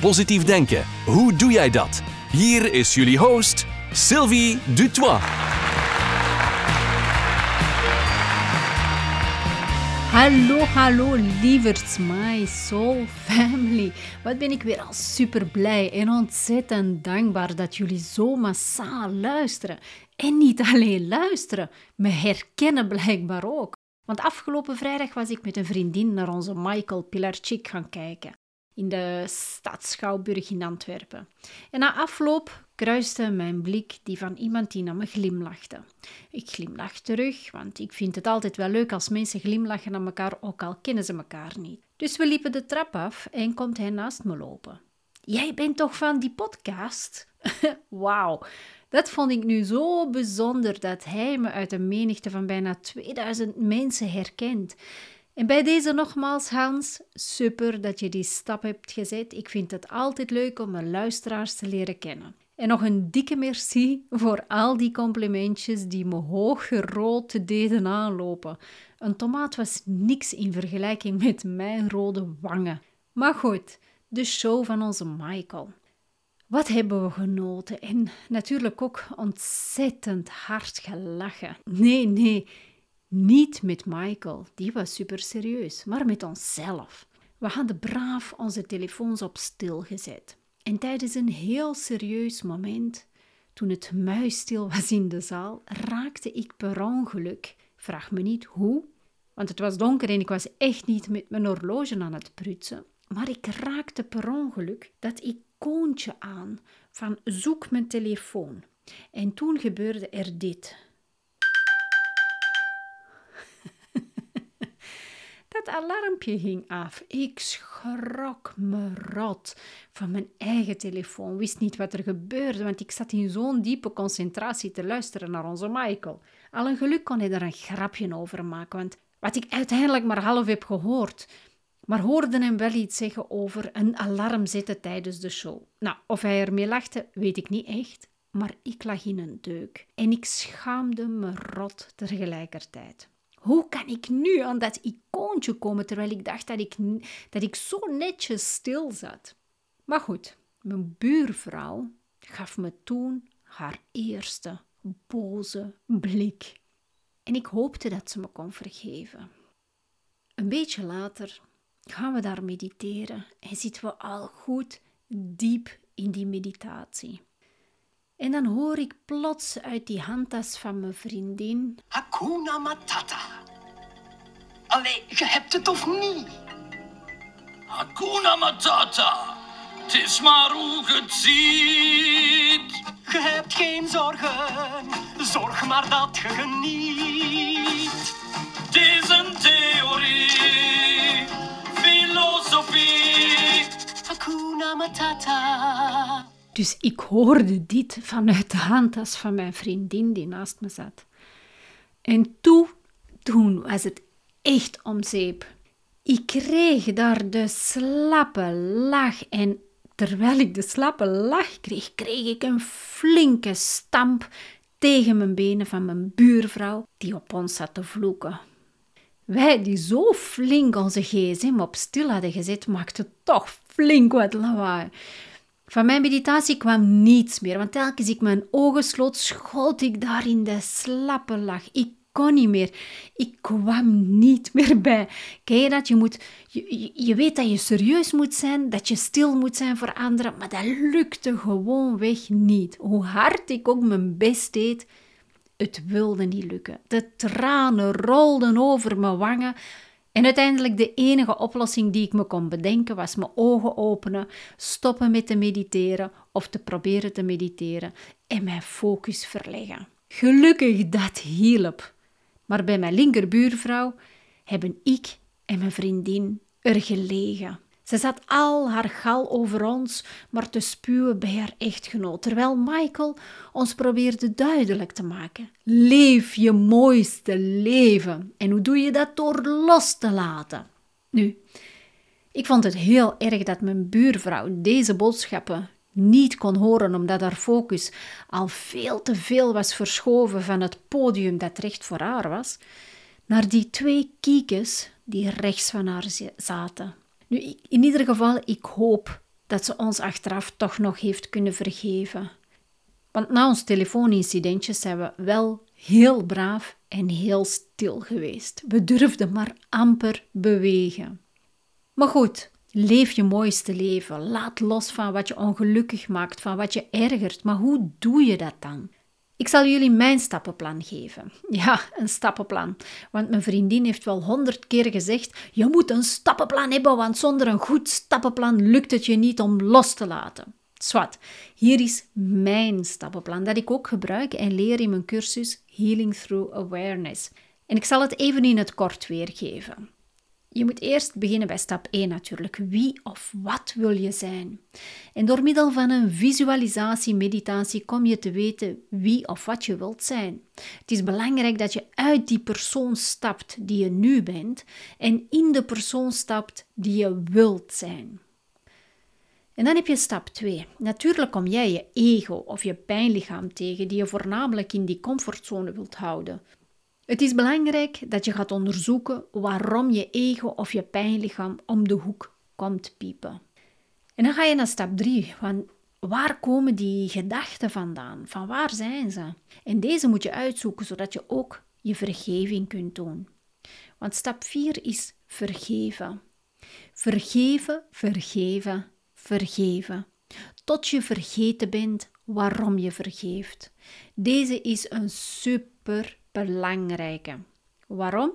Positief denken, hoe doe jij dat? Hier is jullie host, Sylvie Dutois. Hallo, hallo, lieverds my soul family. Wat ben ik weer al super blij en ontzettend dankbaar dat jullie zo massaal luisteren. En niet alleen luisteren, me herkennen blijkbaar ook. Want afgelopen vrijdag was ik met een vriendin naar onze Michael Pilarczyk gaan kijken in de stad Schouwburg in Antwerpen. En na afloop kruiste mijn blik die van iemand die naar me glimlachte. Ik glimlach terug, want ik vind het altijd wel leuk als mensen glimlachen naar elkaar, ook al kennen ze elkaar niet. Dus we liepen de trap af en komt hij naast me lopen. Jij bent toch van die podcast? Wauw, dat vond ik nu zo bijzonder dat hij me uit een menigte van bijna 2000 mensen herkent. En bij deze nogmaals, Hans, super dat je die stap hebt gezet. Ik vind het altijd leuk om mijn luisteraars te leren kennen. En nog een dikke merci voor al die complimentjes die me hooggerood deden aanlopen. Een tomaat was niks in vergelijking met mijn rode wangen. Maar goed, de show van onze Michael. Wat hebben we genoten en natuurlijk ook ontzettend hard gelachen. Nee, nee, niet met Michael, die was super serieus, maar met onszelf. We hadden braaf onze telefoons op stil gezet. En tijdens een heel serieus moment, toen het muisstil was in de zaal, raakte ik per ongeluk. Vraag me niet hoe, want het was donker en ik was echt niet met mijn horloge aan het prutsen. Maar ik raakte per ongeluk dat icoontje aan van zoek mijn telefoon. En toen gebeurde er dit. Dat alarmpje ging af. Ik schrok me rot van mijn eigen telefoon. Wist niet wat er gebeurde, want ik zat in zo'n diepe concentratie te luisteren naar onze Michael. Al een geluk kon hij er een grapje over maken, want wat ik uiteindelijk maar half heb gehoord, maar hoorde hem wel iets zeggen over een alarm zetten tijdens de show. Nou, of hij ermee lachte, weet ik niet echt, maar ik lag in een deuk en ik schaamde me rot tegelijkertijd. Hoe kan ik nu aan dat icoontje komen terwijl ik dacht dat ik, dat ik zo netjes stil zat? Maar goed, mijn buurvrouw gaf me toen haar eerste boze blik. En ik hoopte dat ze me kon vergeven. Een beetje later gaan we daar mediteren en zitten we al goed diep in die meditatie. En dan hoor ik plots uit die handtas van mijn vriendin... Hakuna Matata. Allee, je hebt het of niet? Hakuna Matata. Het is maar hoe je het ziet. Je hebt geen zorgen, zorg maar dat je geniet. Het is een theorie, filosofie. Hakuna Matata. Dus ik hoorde dit vanuit de handtas van mijn vriendin die naast me zat. En toen, toen was het echt om zeep. Ik kreeg daar de slappe lach en terwijl ik de slappe lach kreeg, kreeg ik een flinke stamp tegen mijn benen van mijn buurvrouw die op ons zat te vloeken. Wij die zo flink onze gsm op stil hadden gezet, maakten toch flink wat lawaai. Van mijn meditatie kwam niets meer, want telkens ik mijn ogen sloot, schoot ik daar in de slappe lach. Ik kon niet meer. Ik kwam niet meer bij. Ken je dat? Je, moet, je, je weet dat je serieus moet zijn, dat je stil moet zijn voor anderen, maar dat lukte gewoonweg niet. Hoe hard ik ook mijn best deed, het wilde niet lukken. De tranen rolden over mijn wangen. En uiteindelijk de enige oplossing die ik me kon bedenken was mijn ogen openen, stoppen met te mediteren of te proberen te mediteren en mijn focus verleggen. Gelukkig dat hielp. Maar bij mijn linkerbuurvrouw hebben ik en mijn vriendin er gelegen. Ze zat al haar gal over ons, maar te spuwen bij haar echtgenoot, terwijl Michael ons probeerde duidelijk te maken: leef je mooiste leven. En hoe doe je dat? Door los te laten. Nu, ik vond het heel erg dat mijn buurvrouw deze boodschappen niet kon horen omdat haar focus al veel te veel was verschoven van het podium dat recht voor haar was, naar die twee kiekjes die rechts van haar zaten. Nu, in ieder geval, ik hoop dat ze ons achteraf toch nog heeft kunnen vergeven. Want na ons telefoonincidentje zijn we wel heel braaf en heel stil geweest. We durfden maar amper bewegen. Maar goed, leef je mooiste leven. Laat los van wat je ongelukkig maakt, van wat je ergert. Maar hoe doe je dat dan? Ik zal jullie mijn stappenplan geven. Ja, een stappenplan. Want mijn vriendin heeft wel honderd keer gezegd: je moet een stappenplan hebben, want zonder een goed stappenplan lukt het je niet om los te laten. Zwat, hier is mijn stappenplan dat ik ook gebruik en leer in mijn cursus Healing Through Awareness. En ik zal het even in het kort weergeven. Je moet eerst beginnen bij stap 1 natuurlijk. Wie of wat wil je zijn? En door middel van een visualisatie, meditatie, kom je te weten wie of wat je wilt zijn. Het is belangrijk dat je uit die persoon stapt die je nu bent en in de persoon stapt die je wilt zijn. En dan heb je stap 2. Natuurlijk kom jij je ego of je pijnlichaam tegen die je voornamelijk in die comfortzone wilt houden. Het is belangrijk dat je gaat onderzoeken waarom je ego of je pijnlichaam om de hoek komt piepen. En dan ga je naar stap 3, want waar komen die gedachten vandaan? Van waar zijn ze? En deze moet je uitzoeken zodat je ook je vergeving kunt doen. Want stap 4 is vergeven. Vergeven, vergeven, vergeven. Tot je vergeten bent waarom je vergeeft. Deze is een super belangrijke. Waarom?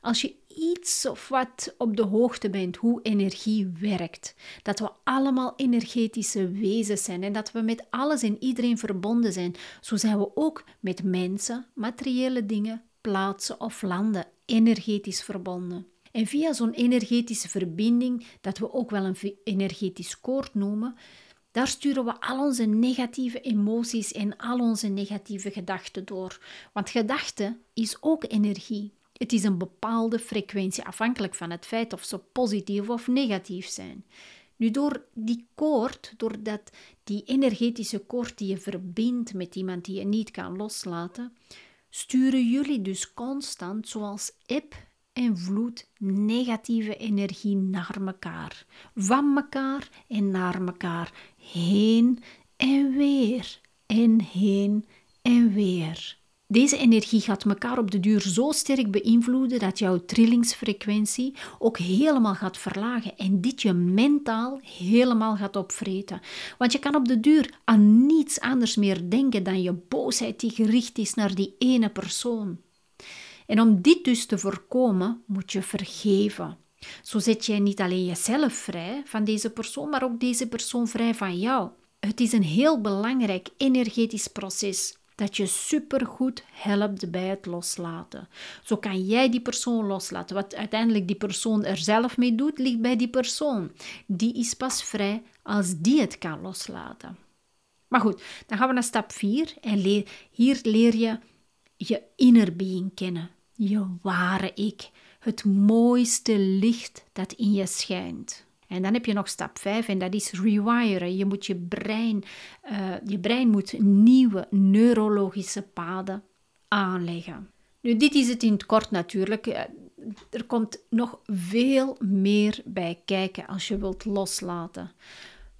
Als je iets of wat op de hoogte bent hoe energie werkt, dat we allemaal energetische wezens zijn en dat we met alles en iedereen verbonden zijn, zo zijn we ook met mensen, materiële dingen, plaatsen of landen energetisch verbonden. En via zo'n energetische verbinding, dat we ook wel een energetisch koord noemen, daar sturen we al onze negatieve emoties en al onze negatieve gedachten door. Want gedachte is ook energie. Het is een bepaalde frequentie, afhankelijk van het feit of ze positief of negatief zijn. Nu, door die koord, doordat die energetische koord die je verbindt met iemand die je niet kan loslaten, sturen jullie dus constant, zoals eb en negatieve energie naar elkaar. Van elkaar en naar elkaar. Heen en weer. En heen en weer. Deze energie gaat elkaar op de duur zo sterk beïnvloeden dat jouw trillingsfrequentie ook helemaal gaat verlagen en dit je mentaal helemaal gaat opvreten. Want je kan op de duur aan niets anders meer denken dan je boosheid die gericht is naar die ene persoon. En om dit dus te voorkomen, moet je vergeven. Zo zet jij niet alleen jezelf vrij van deze persoon, maar ook deze persoon vrij van jou. Het is een heel belangrijk energetisch proces dat je supergoed helpt bij het loslaten. Zo kan jij die persoon loslaten. Wat uiteindelijk die persoon er zelf mee doet, ligt bij die persoon. Die is pas vrij als die het kan loslaten. Maar goed, dan gaan we naar stap 4 en hier leer je je inner being kennen, je ware ik, het mooiste licht dat in je schijnt. En dan heb je nog stap 5 en dat is rewiren. Je moet je brein, uh, je brein moet nieuwe neurologische paden aanleggen. Nu, dit is het in het kort natuurlijk. Eh, er komt nog veel meer bij kijken als je wilt loslaten.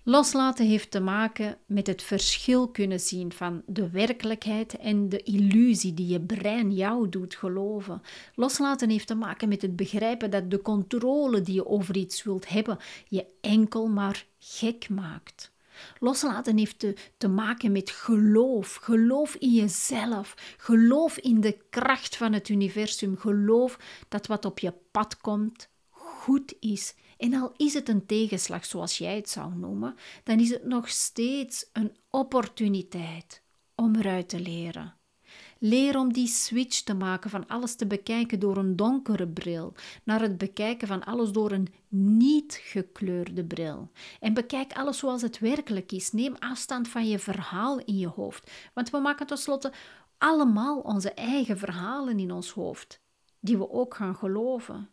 Loslaten heeft te maken met het verschil kunnen zien van de werkelijkheid en de illusie die je brein jou doet geloven. Loslaten heeft te maken met het begrijpen dat de controle die je over iets wilt hebben je enkel maar gek maakt. Loslaten heeft te, te maken met geloof. Geloof in jezelf. Geloof in de kracht van het universum. Geloof dat wat op je pad komt goed is en al is het een tegenslag, zoals jij het zou noemen, dan is het nog steeds een opportuniteit om eruit te leren. Leer om die switch te maken van alles te bekijken door een donkere bril, naar het bekijken van alles door een niet gekleurde bril. En bekijk alles zoals het werkelijk is. Neem afstand van je verhaal in je hoofd, want we maken tenslotte allemaal onze eigen verhalen in ons hoofd, die we ook gaan geloven.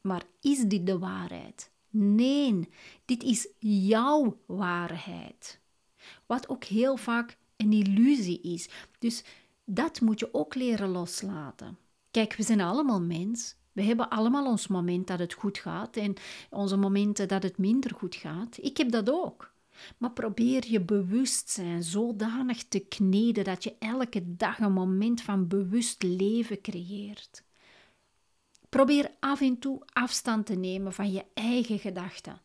Maar is dit de waarheid? Nee, dit is jouw waarheid. Wat ook heel vaak een illusie is. Dus dat moet je ook leren loslaten. Kijk, we zijn allemaal mens. We hebben allemaal ons moment dat het goed gaat en onze momenten dat het minder goed gaat. Ik heb dat ook. Maar probeer je bewustzijn zodanig te kneden dat je elke dag een moment van bewust leven creëert. Probeer af en toe afstand te nemen van je eigen gedachten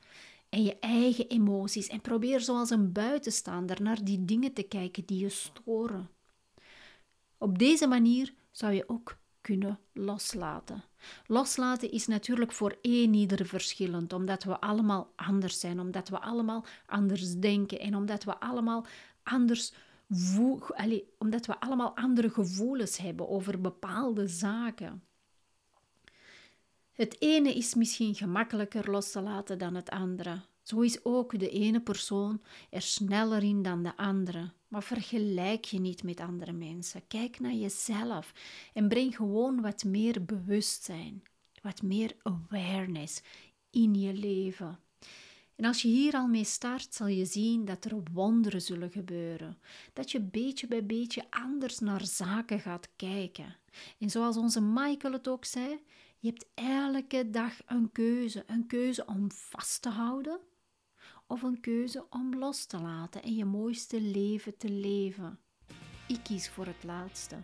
en je eigen emoties en probeer zoals een buitenstaander naar die dingen te kijken die je storen. Op deze manier zou je ook kunnen loslaten. Loslaten is natuurlijk voor één ieder verschillend, omdat we allemaal anders zijn, omdat we allemaal anders denken en omdat we allemaal anders omdat we allemaal andere gevoelens hebben over bepaalde zaken. Het ene is misschien gemakkelijker los te laten dan het andere. Zo is ook de ene persoon er sneller in dan de andere. Maar vergelijk je niet met andere mensen. Kijk naar jezelf en breng gewoon wat meer bewustzijn, wat meer awareness in je leven. En als je hier al mee start, zal je zien dat er wonderen zullen gebeuren. Dat je beetje bij beetje anders naar zaken gaat kijken. En zoals onze Michael het ook zei, je hebt elke dag een keuze. Een keuze om vast te houden of een keuze om los te laten en je mooiste leven te leven. Ik kies voor het laatste.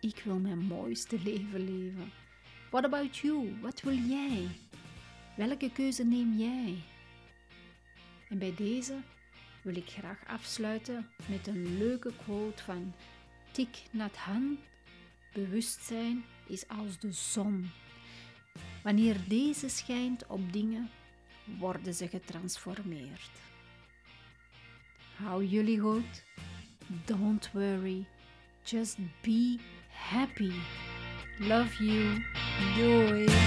Ik wil mijn mooiste leven leven. What about you? Wat wil jij? Welke keuze neem jij? En bij deze wil ik graag afsluiten met een leuke quote van Thich Nhat Hanh. Bewustzijn is als de zon. Wanneer deze schijnt op dingen, worden ze getransformeerd. Hou jullie goed. Don't worry. Just be happy. Love you. Doei.